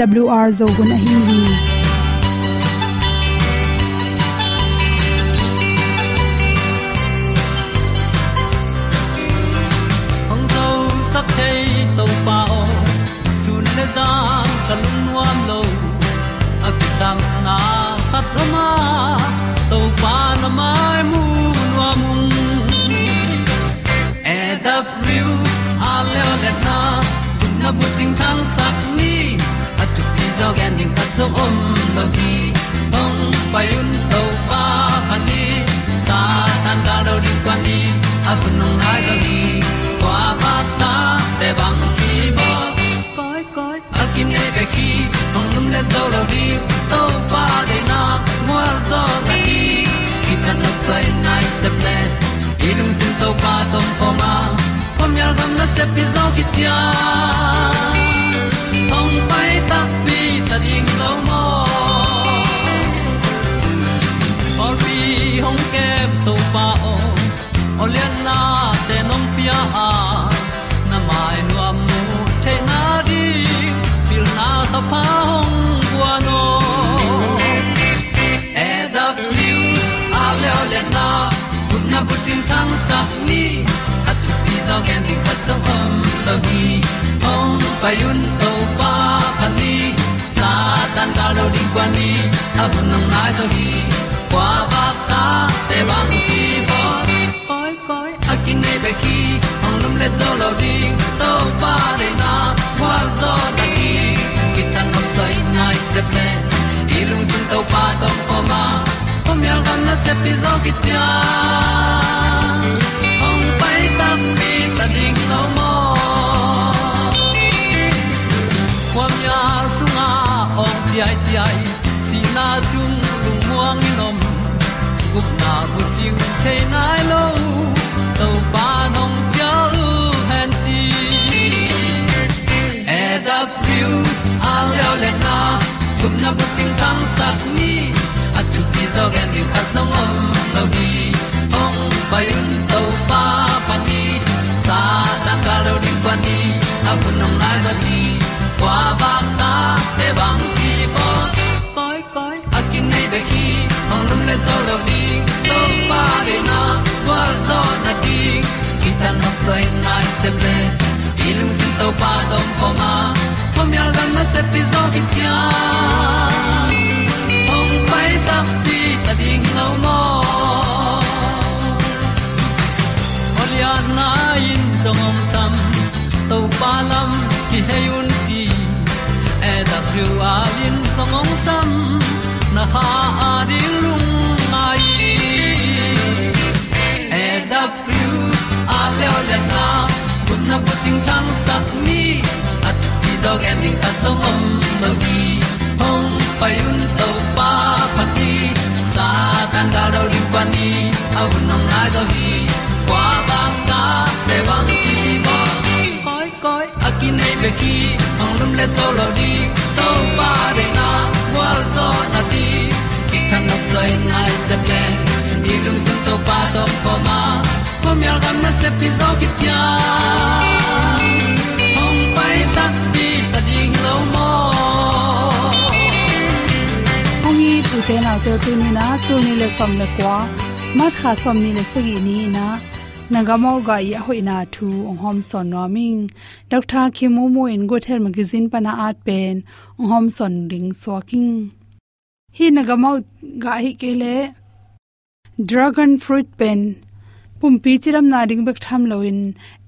awr zo gun a hi hi hong zo sak chei to pa o sun le za ta kan nuam lo a ki sam na khat o ma to pa na mai mu nuam e da a le o le na na bu tin kan sak pi ding zo om lo gi hong pai un to pa pan ni sa tan da do di kwan ni a bu nong nai zo ni kwa ba ta te bang ki bo koi koi a kim nei be ki hong lum le zo lo di to pa de na mo zo ta ki ki tan no sai nai se ple ilung sin to pa tom ko ma. Pom yal gam na se pi zo ki tia pi zo gen di khat zo om đi gi hong pai un to pa pa ni sa tan ga do di kwa ni. A bu nang mai zo gi kwa ba ta te bang ki bo koi koi a kin nei be ki lâm lum le zo lo tàu to pa de na kwa zo ta ki ki tan nok sai nai se ple i lung sun to pa tom ko ma. Pom yal gam na se pi zo ki ta pi ta ding lo mo kwam ya sunga ong ti ai ti ai si na zum lu muang ni nom gup na bu ting te nai lo to pa nong pia lu han ti e da pru a leo le na gup na bu ting tang sat ni at tu pi zo gen ni khat song om lo ni ong pai un ka lo ding pa ni a bu nong lai za ni kwa ba ta te bang ki bo koi koi a kin nei be ki ong lum le zo lo ni to pa de na kwa zo na ti ki ta na sai nai se ple i lung sin to pa tom ko ma. Pom yal gam na se pi zo ki tia ong pai ta pi ta ding lo mo Olia na in zong om sam to pa lam ki hay un ti e da thru a lin song ong sam na ha a di lung mai e da thru a le o le na kun na ko ting tang sat ni at ti dog ending ta zong om no gi hong pai un to pa pa ti sa tan da do ri pa ni au nong lai do gi qua ba ta te bang ki koi ki nei pe ki ong lum le to lo di to pa de na wa zo na ti ki kan nok sai nai se ple ni lung sun to pa to pa ma ko mi al gam na se pi zo ki tia ong pai ta ti ta ding lo mo ong i tu te na te tu ni na tu ni le som le kwa ma kha som ni le sagi ni na nagamo ga ya hoina thu ong hom son noming dr khimu mo in go thel magazine pana art pen ong hom son ring swaking hi nagamo ga hi kele dragon fruit pen pumpi chiram na ring bek tham loin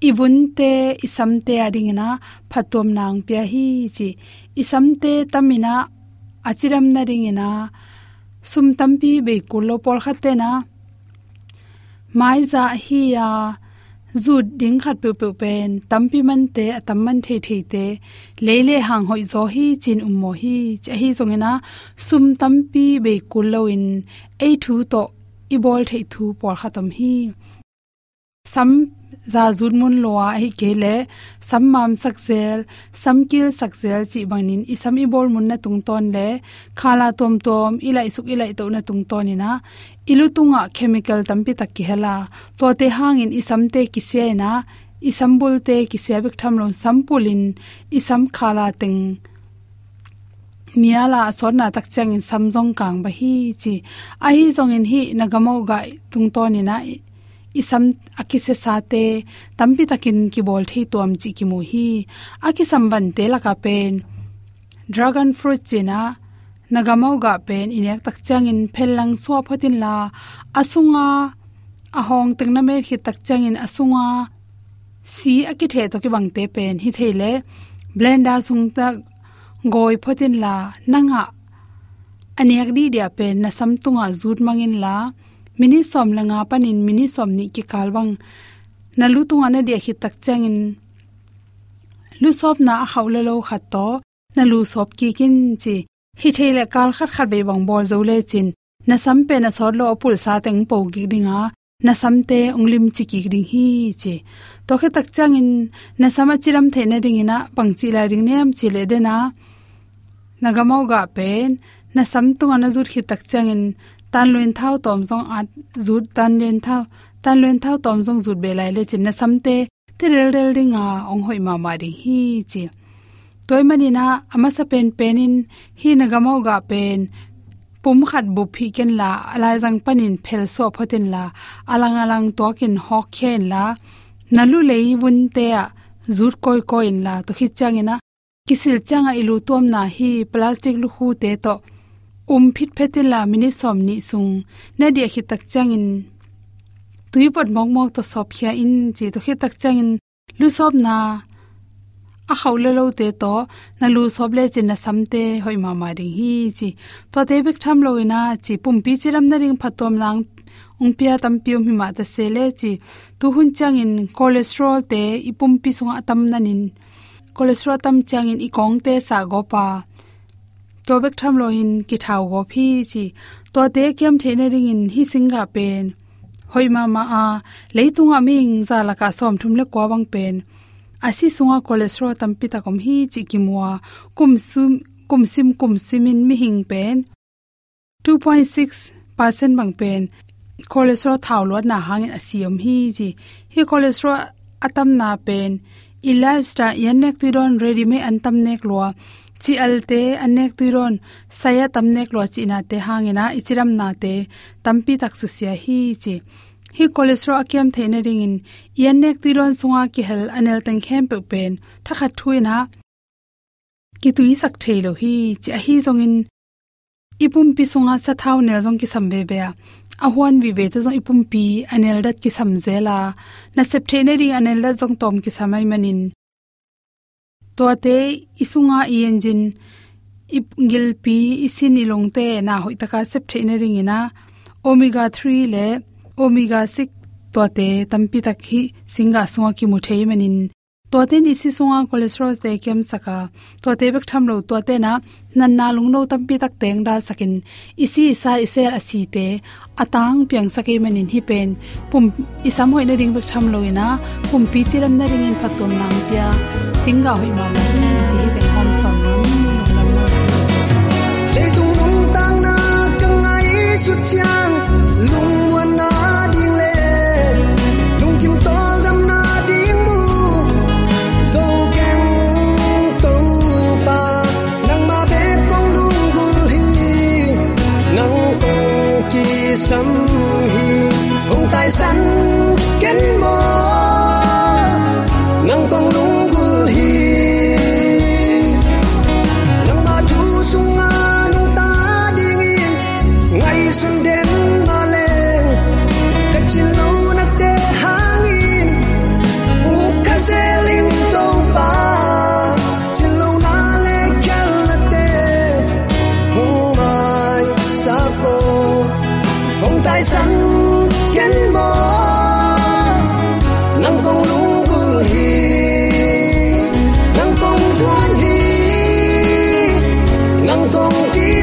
ibun te isam te ading na phatom nang pya hi chi. Isam te tamina achiram na ring na sum tampi be kulo pol khatena na mai za hi uh, ya zu ding khat pe pe pen tampi man te, atam man the the te. Lele hang hoi zo hi, chin um mo hi. Cha hi zongena sum tampi be kulo in. Ei thu to, i bol thei thu por khatam hi. Sam za zun mun lowa hi kele sammam sakzel samkil sakzel chi bangin i sam i bol mun na tung ton le khala tom tom ila isuk ila to na tung ton ina. Ilu tunga chemical tampi tak ki hela to te hangin i sam te ki se na i sambul te ki se bik tham lo sampulin i sam khala teng. Miala sorna tak changin samjong kang ba hi chi. A hi zong hi nagamo ga tung ton ina. na isam akise sate, tampi takin ki bol thei tom chi ki mu hi akisam ban te la ka pen, dragon fruit china nagamau ga pen inek tak chang in phelang so photin la, asunga, ahong tengna me khi tak chang in, asunga, si aki the to ki bang te pen, hi theile blender sung ta goi photin la, nanga, aniak di dia pen na samtunga zut mangin la mini som langa panin mini som ni ki kalwang. Na lu tunga na dia hi tak changin. Lu sop na hawla lo khat to, na lu sop ki kin chi. Hi thele kal khat khat be bang bol zo le chin. Na sam pe na sor lo pul sa teng po gi dinga na samte unglim chi ki ding hi che to khe tak changin, na sama chiram the na ding ina pangchi la ring nem chi le de na. Nagamau ga pen, na sam tu ana zur khi tak changin tan luen thao tom jong at zut tan luyện thao, tan luen thao tom jong zut be lai le chin na samte te rel rel ringa ong hoi ma ma ri hi chi toy mani na ama sa pen penin hi na gamau ga pen. Pum khat bu phi ken à la ala jang panin phel so photen la alang à alang à to kin hok khen la nalu lei bun te a zur koi koin la to khit changena kisil changa ilu tom na hi plastic lu hu te to um phit phetila mini som ni sung na dia khi tak changin tui pot mong mong to sop khia in chi to khi tak changin lu sop na a à haule lo te to na lu sop le chin na samte hoi ma ma ring hi chi to te bek tham lo ina chi pum pi chiram na ring phatom lang ung pia tam piu mi ma ta se le chi tu hun chang in cholesterol te ipum pi sunga tam nanin cholesterol tam chang in i kong te sa go pa to bek tham lo in ki thau go phi chi. To te kem the na ring in hi singa pen. Hoi ma ma a leitunga ming za la ka som thum le ko bang pen. Asi sunga cholesterol tampi ta kom hi chi kimwa kum sum, kum sim kum simin mi hing pen. 2.6 percent bang pen. Cholesterol thau lo na hangin asiam hi chi. Hi cholesterol atam na pen. I lifestyle yanek tuiron ready me antam nek lo chi alte anek tuiron saya tamnek lo chi na te hangena, ichiram na te, tampi tak su sia hi chi. Hi cholesterol akyam theina ringin yanek tuiron sunga ki hel anel tang khem pe pen, thakha thuina ki tui sak thelo hi, chi hi zongin, ipum pi sunga sa thau ne zong ki sambe be a. Ahwan vi be to zong ipum pi anel dat ki samjela na sep theine ring anel dat zong tom ki samai manin to te isunga i engine ipngil pi isin ilongte na hoi taka sep theina ring ina omega 3 le omega 6 to te tampi tak hi singa sunga ki mu thei manin to te ni si sunga cholesterol te kem saka to te bek tham lo to te na nan na lung no tampi tak teng da sakin. Isi sa isel asi te atang piang sake manin hi pen pum isam hoi na ring bek tham lo ina, pum pi chiram na ring in phatom nang pia. Singa hoi ma na chi te hom som nam le tung nong tang na kang ai sut chang lung hong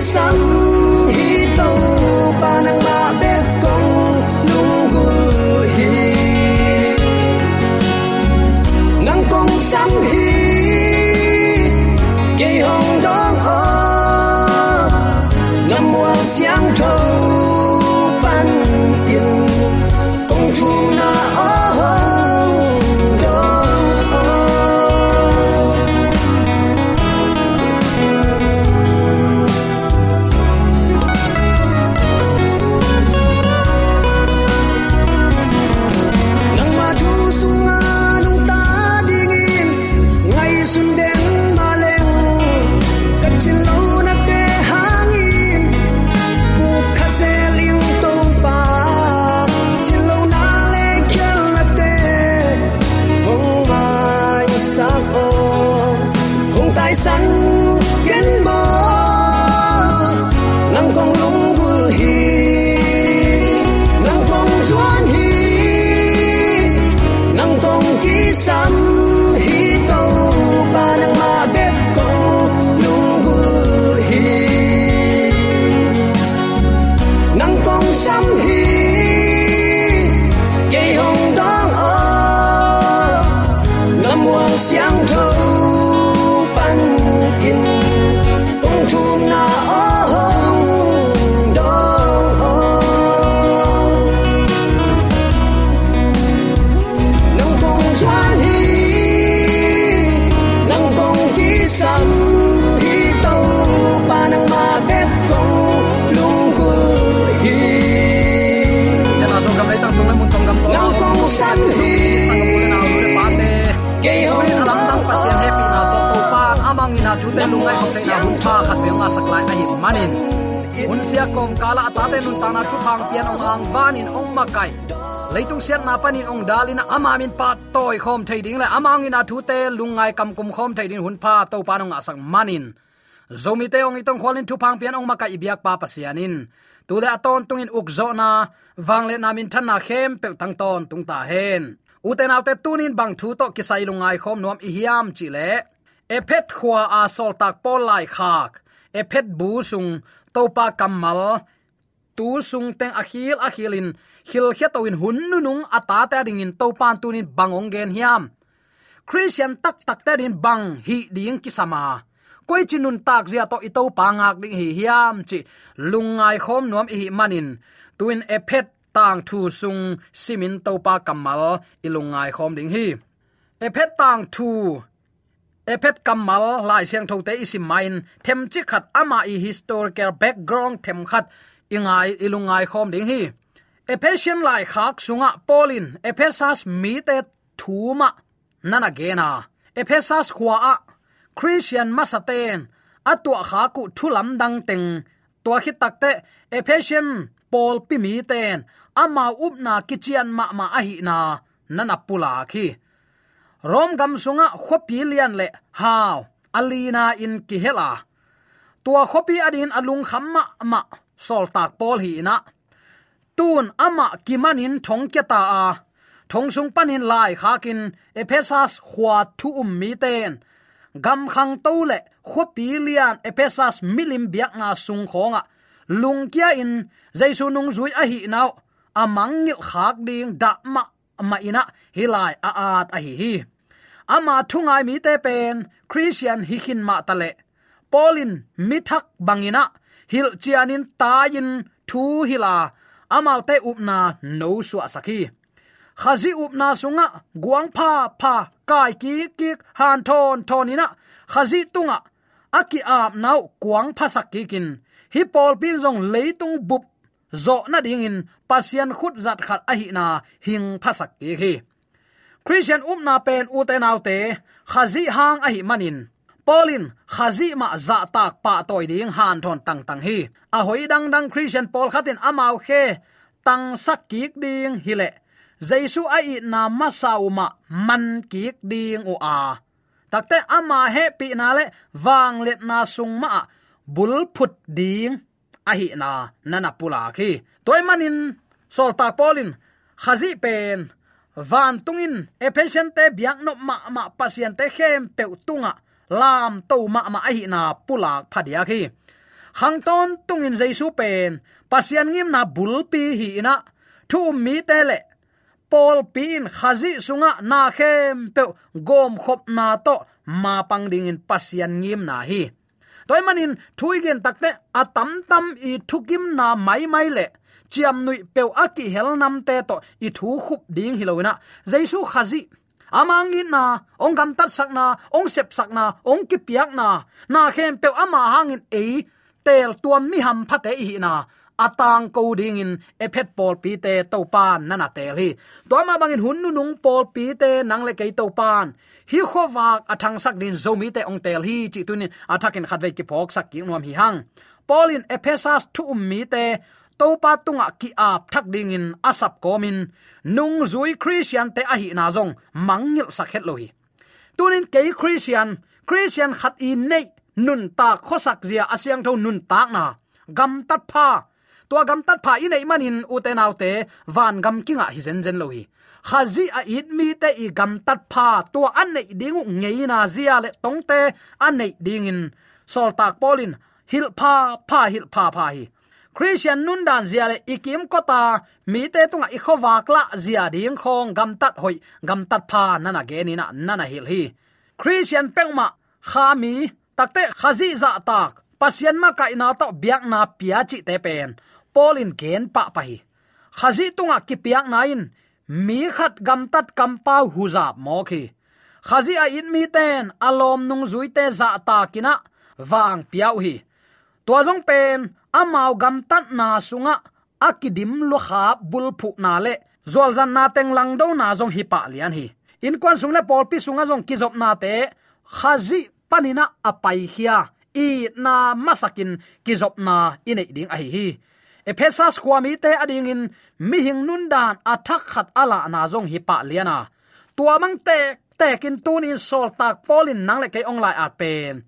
sun sia kom kala ta nun ta na thu phang pian ong ang van in ong makai. Leitung siat na panin ong dalina ama min pa toy khom thei ding la amang ina thu te lungai kam kum khom thei ding hun pha to panong asang manin. Zomi te ong itong khwalin thu phang pian ong makai ibiak pa pasianin. Tule aton tungin ukzo na wangle namin than na khem pe tang ton tung ta hen. Uten autte tunin bang thu to kisai lungai khom nuam i hiam chi le. Ephet khwa a sol tak pol lai khak. Ephet bu sung topa kamal, tu sung teng akhil akhilin, hil khiatowin hun nunung ata ta ding in topan tunin bangong gen hiam. Christian tak tak ta din bang hi ding kisama. Koi chinun tak zia to ito pangak ding hi hiam chi lungai khom nuam hi manin. Tuin epet tang thu sung simin to pa kamal ilungai khom ding hi. Epet tang thu epet kamal lai siang thote isim main. Them chi khat ama i historical background them khat ingai, ilungai khom ding hi. Ephesian lai khak sunga polin ephesas mi te thuma nana gena. Ephesas khwa a christian masaten atwa kha ku thulam dang teng. Tua khit takte ephesian paul pi mi ten ama upna kichian ma ma ahi na nana pula khi rom gam sunga khopi lian le haw alina in ki hela à? tua khopi adin alung khamma ma sol tak pol hi na tun ama kimanin thong kya ta a à? thong sung panin lai khakin ephesas khwa thu um mi ten gam khang to le khopi lian ephesas milim biak na sung khonga lungkia in jaisu nung zui a hi naw amang ngil khak ding da ma ma ina hilai a at a hi hi ama thungai mi te pen, christian hi khin ma tale polin mithak bangina, hil chianin ta thu hila. Amal te upna no su asaki khazi upna sunga, guang pha pha kai ki ki han thon thonina. Khazi tunga, aki ap nau kuang pha sakki kin. Hi pol pin jong leitung bup, zo na ding in, pasian khut zat khat ahi na hing phasak ki hi christian umna pen u nau khazi hang ahi manin. Polin khazi ma za tak pa toy ding han thon tang tang hi. A hoi dang dang christian pol khatin amau khe, tang sak kik ding hile jaisu ai na masauma man kik ding u a. Takte ama he pi na le wang let na sung ma bul phut ding a hi na nana pula khi toy manin, sol ta polin khazi pen van tungin efficient te biak no ma ma pasien te khem pe tunga. Lam to ma ma a hi na pula phadia khi hang ton tungin jaisu pen pasian ngim na bulpi hi na thu mi te le. Pol pin, khazi sunga na khem pe gom khop na to ma pang ding in pasian ngim na hi. Toy manin thuigen takte atam tam i thukim na mai mai le chiam nui pe aki hel nam te to i thu khup ding hiloina jaisu khazi, amang in na, ong gam tat sak na, ong sep sak na, ong ki piak na. Na khem pe ama hangin e tel tuam mi ham phate hi na. Atang ko ding in ephet pol pi te to pan na na tel hi. To ma bangin hun nu nung pol pi te nang le kei to pan hi khowak athang sak din zomi te ong tel hi, chi tunin athakin khatve ki phok sak ki nuam hi hang. Polin ephesus thu um mi te topa tunga ki ap thak ding in asap komin. Nung zui christian te ahi na zong mangil sakhet lohi. Tunin ke christian christian khat i nei, nun ta khosak zia asyang tho nun tak na. Gam tat pha. Tua gam tat pha i nei manin uten autte van gam kinga hi zen zen lohi. Khazi a it mi te i gam tat pha, tua an nei ding ngei na zia le tong te, an nei ding in sol tak polin hil pha pha hil pha pha hi christian nun dan zia le ikim kota mi te tunga i khowak la zia ding khong gam tat hoi gam tat pha nana ge ni na nana hil hi. Christian pengma kha mi takte khazi za dạ tak pasian ma kai na to biak na pia chi te pen polin gen pa pa hi khazi tunga ki piak na in mi khat gam tat kam pa hu za mo khi khazi a in mi ten alom nung zui te za dạ ta kina wang piau hi tua jong pen amau gam tat na sunga akidim lo kha bul phu na le. Zol zan na teng lang do na zong hi pa lian hi. In kwan sung le pol pi sunga zong ki zop na te khazi panina apai hia, i na masakin ki zop na inei ding a hi hi. Ephesas kwami te ading in mi hing nun dan athak khat ala na zong hi pa liana tua mang te te kin tu in sol tak polin nang le ke ong lai at pen.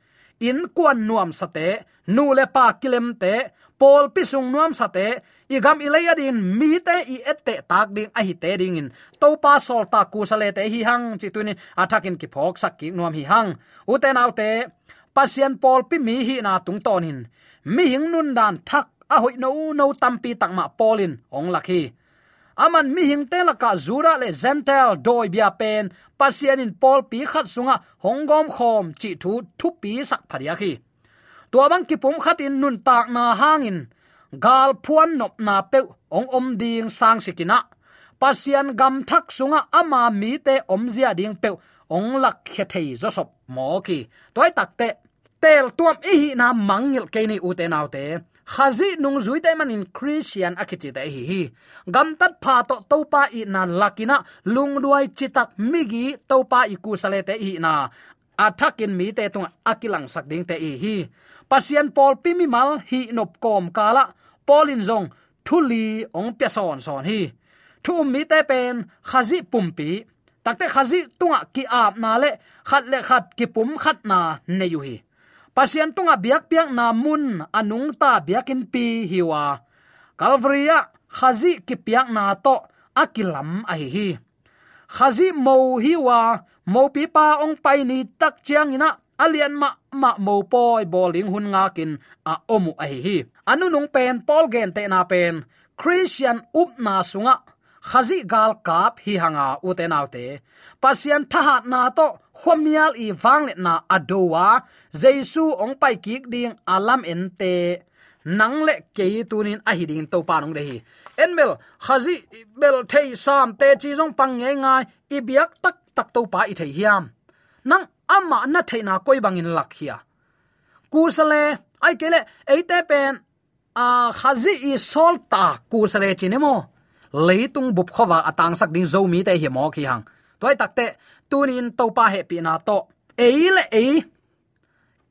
In kwan nuam sate nu le pa kilem te pol pisung nuam sate igam leya din, mi te i ette tak ding a hi te ding in. To pa sol ta ku sale te hi hang, chi tunin athakin ki phok sak ki nuam hi hang. U te nau te, pasien pol pi mi hi na tung tonin mi hing nun dan thak, a hoi no no tampi takma polin ong lakhi aman mi hing te laka zura le zentel, doi bia pen, pasien in pol pi khat sunga hongom khom, chi thu thu pi sak pharia khi tua bang ki pum khat in nun tak na hangin. Gal phuan nop na pe ong om ding sang sikina. Pasian gam thak sunga ama mi te om zia ding pe ong lak khe thei zo sop mo ki. Toy tak te, tel tuam i hi na mangil ke ni u te nau te. Khazi nung zui te manin christian akichi te hi hi. Gam tat pha to topa i na lakina, lung duai chitak migi topa i ku sale te hi na. Athakin mi te tung akilang sak ding te hi hi pasian pol pimi mal hi nop kom kala. Polin zong thuli ong pya son son hi. Thu mi te pen, khazi pumpi takte khazi tunga ki ap na le, khat le khat ki pum khat na ne yu hi. Pasien tunga biak piak na mun anung ta biakin pi hiwa calvaria, khazi ki piak na to, akilam a hi hi. Khazi mo hiwa mo pi pa ong pai ni tak chiang ina alian ma ma mo poi bowling hun nga kin, a omu a hi anu nung pen pol gen te na pen. Christian up na sunga. Khazi gal kap hi hanga uten autte pasian tha na to khomial i wang na adowa jesu ong pai kik ding alam ente nang le ke tunin a hiding to pa nong de hi. Enmel khazi bel thei sam te chi jong pang nge ngai. I biak tak tak to pa i thei hiam nang ama na theina koi bangin lakhia kusale ai kele eite pen, a, khazi i solta kusale chinemo leitung bup khowa atang sak ding zomi te hi mo khi hang. Toy takte, tunin topa he pi na to. Eile le e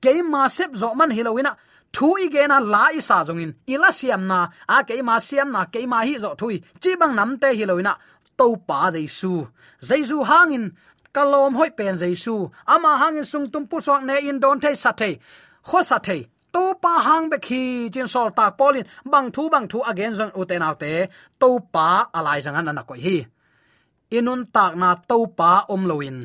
ke ma sep zo man hilowina thu i ge na la i sa zongin. Ila siam na, a ke ma siam na ke ma hi zo thui. Chi bang nam te hilowina topa jaisu. Jaisu hangin kalom hoi pen jaisu ama hangin sung tum pu sok ne in don thei sathe kho sathe to pa hang be khi chin sol tak polin. Bang thu bang thu again zon uten autte to pa alai jangan ana ko hi. Inun tak na to pa om loin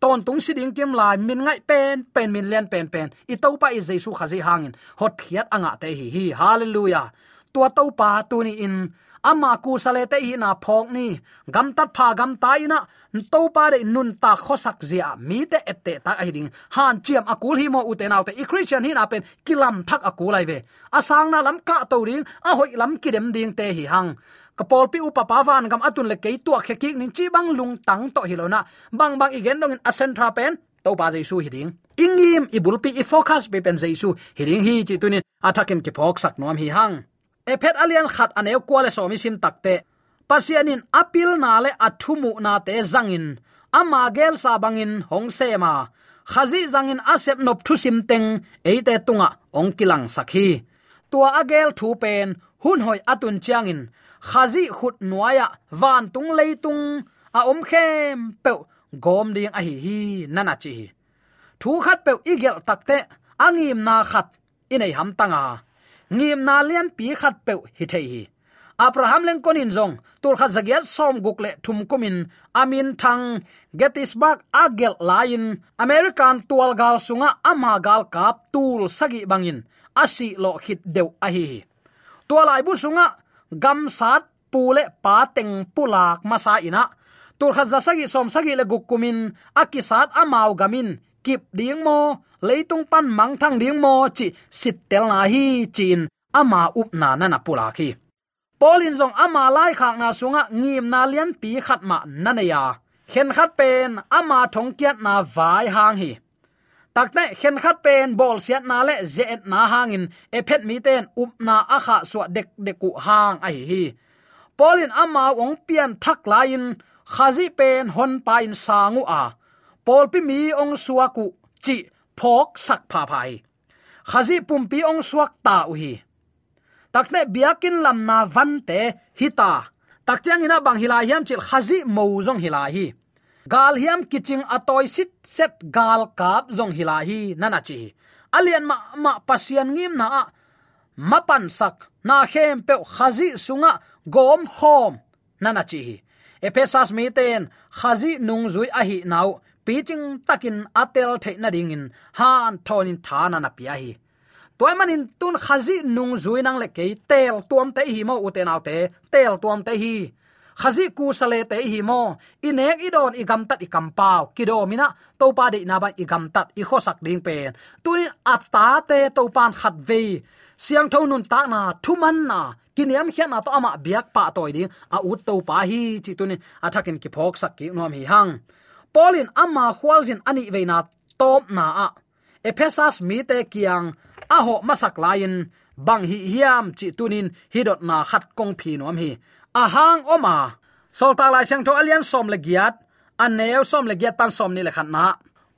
ton tung si ding kim lai min ngai pen pen min len pen pen. I to pa i jaisu khazi hangin hot khiat anga te hi hi. Hallelujah. Tua to pa tu ni in ama ku sale te hi na phok ni. Gam tat pha gam ta ina to pa de nun ta khosak zia. Mi te ette ta a ding. Han chiam akul hi mo uten autte i christian hi na pen kilam thak akulai ve. Asang na lam ka to ring a hoi lam kidem ding te hi hang. Kapol pi upa pawan gam atun le kei tu khe ki nin chi bang lung tang to hilona bang bang igen dong in asen tha pen. To ba jaisu hiding ingim ibul pi i focus be pen jaisu. Hiding hi chi tunin. Atakin ki phok sak nom hi hang ephet alian khat ane kwale so mi sim takte. Pasianin apil na le athumu na te zangin. Ama gel sa bangin hong se ma khazi zangin asep nop thu sim teng eite tunga ong kilang sakhi. Tua agel thu pen hun hoi atun chiangin. Khazi khut nuaya van tung leitung a om khem pe gom ding a hi hi nana chi thu khat pe igel takte angim na khat inei ham tanga ngim na lian pi khat pe hi thei hi. Abraham leng konin zong, tur khat zagiat som gukle thum kumin, amin thang, gettysburg agel lain american tual gal sunga ama gal kap tul sagi bangin asi lo khit deu a hi tualai bu sunga, gam sat pule pa teng pulak masa ina. Tur khat zasagi som sagi le gukumin akisat amau gamin kip ding mo leitung pan mang thang ding mo chi sit tel na hi chin ama up na na na pula khi. Polin zong ama lai khak na sunga, ngim na lian pi khat ma na na ya. Khen khat pen, ama thong kiat na vai hang hi. Takte khen khat pen, bol siat na le, zet na hangin ephet mi ten, up na a kha suwa dek deku hang ai hi polin ama ong pian thak lain khazi pen, hon pain sangu a pol pi mi ong suaku chi phok sak pha phai. Khazi pumpi ong suak ta u hi takne biakin lamna vante hita takchang ina bang hila hiam chil khazi mo zong hila hi. Gal hiam kiching atoi sit set gal kap zong hila hi nana chi alian ma ma pasian ngim na mapan sak na khem pe khazi sunga gom hom nana chi hi. Ephesas mi ten khazi nung zui a hi nau piching takin atel the na ding in han thonin thana na pia hi. Toy manin tun khazi nung zui nang le ke tel tuam te hi mo uten au te, tel tuam te hi. Khazi ku sale te hi mo inek idon igam tat ikam pau. Kido mina to pa de na ba igam tat i khosak ding pen. Tunin ata te to pan khat ve siang tho nun ta na, thuman na. Kiniam khian na to ama biak pa toy ding, a ut to pa hi. Chi tunin athakin ki phok sak ki nom hi hang polin ama khwalzin ani veina top na a. Ephesas mi te kiang a ho masak lain, bang hi hiam chi tunin hidot na khat kong phi nom hi. A hang oma, solta lai sang tho alian som le giat, an neu som le giat pan som ni le khat na.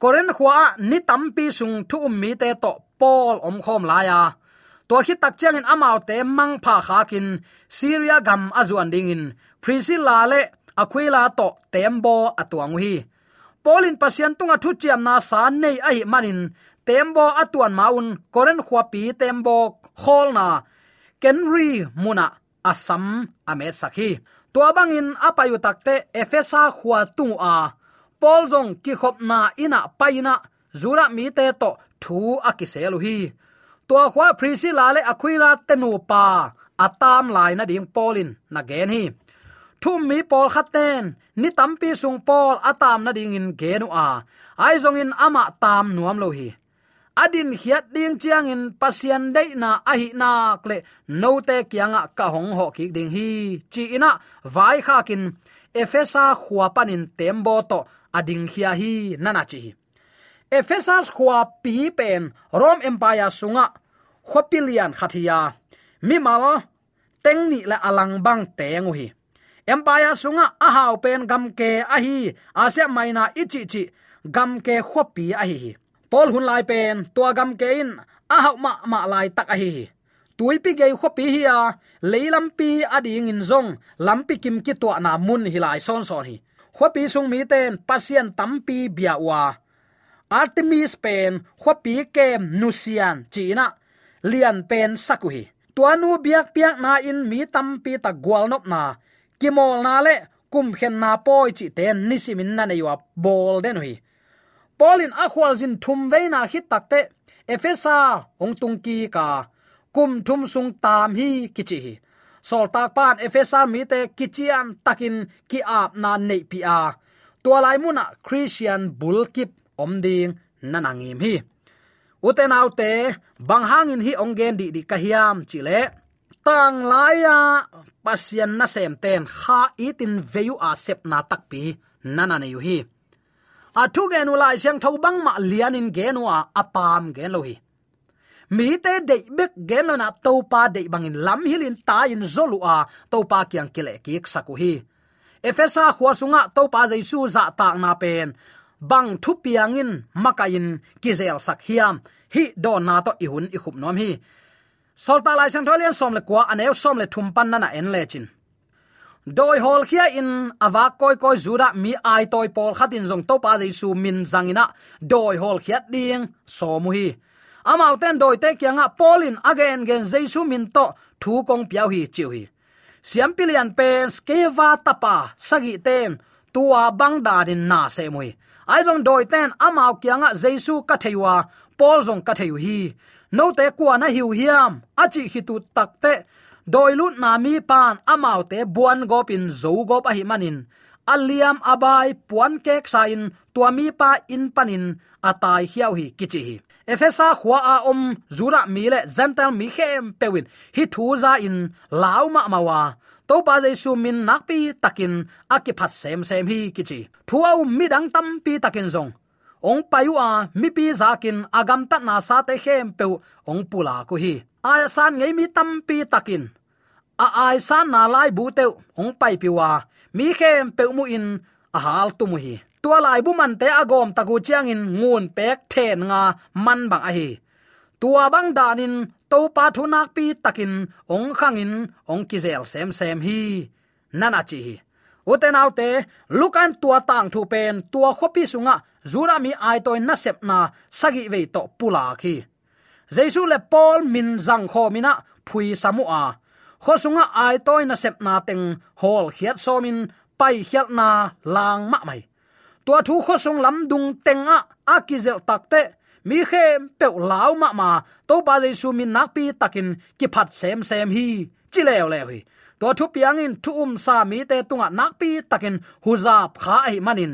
Koren khwa ni tampi sung thu um mi te to pol om khom la ya to khi tak chang in amao te mang pha kha kin, syria gam azuan ding in, priscilla le aquila to tembo atuang hi polin pasian tunga thu chiam na sa nei ai manin, tembo atuan maun, koren khwa pi tembo khol na kenri muna asam amet sakhi. To bangin apayu takte efesa khwa tu a. Pol jong ki khop na ina paina zura mi te to thu akiselu hi. To khwa priscilla le aquila tenu pa, atam lai na ding polin na gen hi thum mi pol khaten, ni tampi sung pol atam na ding in genu a. Ai zong in ama tam nuam lo hi. Adin hiat ding chiang in pasian dei na a hi na kle no te kyanga ka hong ho ki ding hi. Chi ina, vai kha kin efesa khuwa panin tembo to ading khia hi nana chi efesa khuwa pi pen rom empire sunga khopilian khathia teng tengni la alang bang tengu hi empire sunga a hau pen gam ke a hi asia maina ichi chi gam ke khopi a hi pol hun lai pen to gam ke in a hau ma ma lai tak a hi tui pi ge khopi hi a leilam pi ading in zong lampi kim ki to na mun hi lai son son hi. Khopi sung mi ten, pasien tampi bia wa. Artemis pen khopi kem nusian china lian pen sakuhi tuanu biak piak na in mi tampi ta gwal nop na kimol na le kum khen na poi chi ten nisimin na ne yo bol den hui polin a khwal jin thum ve na hit takte efesa ong tung ki ka, kum thum sung tam hi kichi hi. Sol tak pan efesa mi te kichian takin ki ap na nei pi a. Tua lai muna christian bulkip om ding nanangim hi. Uten autte bang hangin hi ongen di di kahiam chile tang laya pasian na sem ten, kha itin veyu a sep na takpi nana ne yu hi. A thu ge nu lai siang thau bang ma lian in ge nu a apam ge lo hi. Mi te de bek ge lo na to pa de bang in lam hilin ta in zolu a to pa kyang kile ki saku hi. Efesa khwa sunga to pa jaisu za ta na pen. Bang thu piang in makain kizel sak hiam. Hi do na to ihun i khup nom hi solta lai sang tholian som le kwa aneu som le thum pan na na en le chin. Doi hol khia in awa koi koi zura mi ai toy pol khatin jong to pa jaisu min zangina doi hol khia ding, so mu hi. Amau ten doi te kyanga polin again gen jaisu min to, thu kong piao hi chiu hi. Siam pilian pen skeva tapa, sagi ten, tua bang da din na se moi ai jong doi ten amau kyanga jaisu ka theiwa pol jong ka theiu hi no te kwa na hiu hiam. Achi hi tu tak te. Doi lut na mi pan amau te buan gopin zo gop a hi manin. Aliam abai puan kek sa in tua mi pa in panin, atai hiau hi kichi hi. Efesa khwa a om, zura mi le zental mi khem pewin. Hi thu za in lauma mawa. To pa jesu min nakpi takin akiphat sem sem hi kichi. Thuau mi dang tam pi takin zong ong payu a, mi pi zakin agam ta na sa te khem pe ong pula ko hi. A san ngei mi tam pi takin. A ai san na lai bu te ong pai pi wa mi khem pe mu in. A hal tu mu hi. Tua lai bu man te agom ta taku chiang in ngun pek then nga man bang a hi. Tua bang danin to pa thu nak pi takin. Ong khangin ong kizel sem sem hi. Nana chi hi uten autte, lukan tua tang thu pen, tua khopi sunga, zura mi ai toy na sep na, sagi ve to pula khi. Jesu le paul min zang kho mina, phui samu a. Kho sunga ai toy na sep na teng, hol khiat so min, pai khiat na, lang ma mai. Tua thu kho sung lam dung teng a akizel takte mi khem pe lao ma ma, to ba jesu min nak pi takin, ki phat sem sem hi, chi leo lew hi to thu piang in thu um sa mi te tunga nak pi takin huza kha hi manin.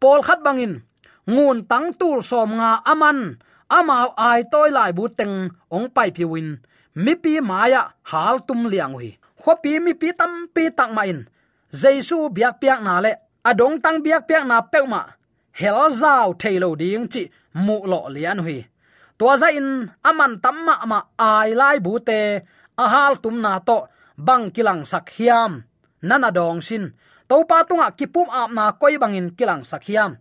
Pol khat bangin, ngun tang tul som nga aman, ama ai toy lai bu teng ong pai piwin mi pi maya hal tum liang hui kho pi mi pi tam pi tak ma in. Jesu biak piak na le, adong tang biak piak na pe ma. Hel zau thailo ding chi mu lo lian hui to za in, aman tam ma ma ai lai bu te a hal tum na to bang kilang sak hiam. Nana dong sin. To pa tunga kipum ap na koi bangin kilang sak hiam.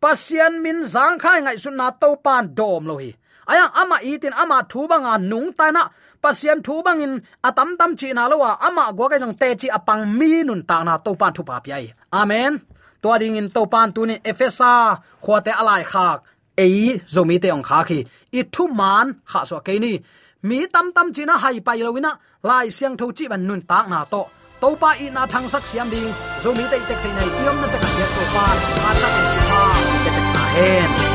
Pasian min zang khai ngai sun na to pan dom lo hi. Aya ama itin ama thu banga nung ta na. Pasian thu bangin atam tam chi na lo wa ama gwa ka jong te chi apang mi nun ta na to pan thu pa pi amen. To ding in to pan tu ni efesa khwate alai khak. Ei, zomi te ong kha khi i thu man kha so ke ni. Mi tam tam chi na hai pai lo wina lai siang tho chi ban nun tak na to to pa i na thang sak siam ding zomi te tek chei nei yom na te ka to pa a ta ka hen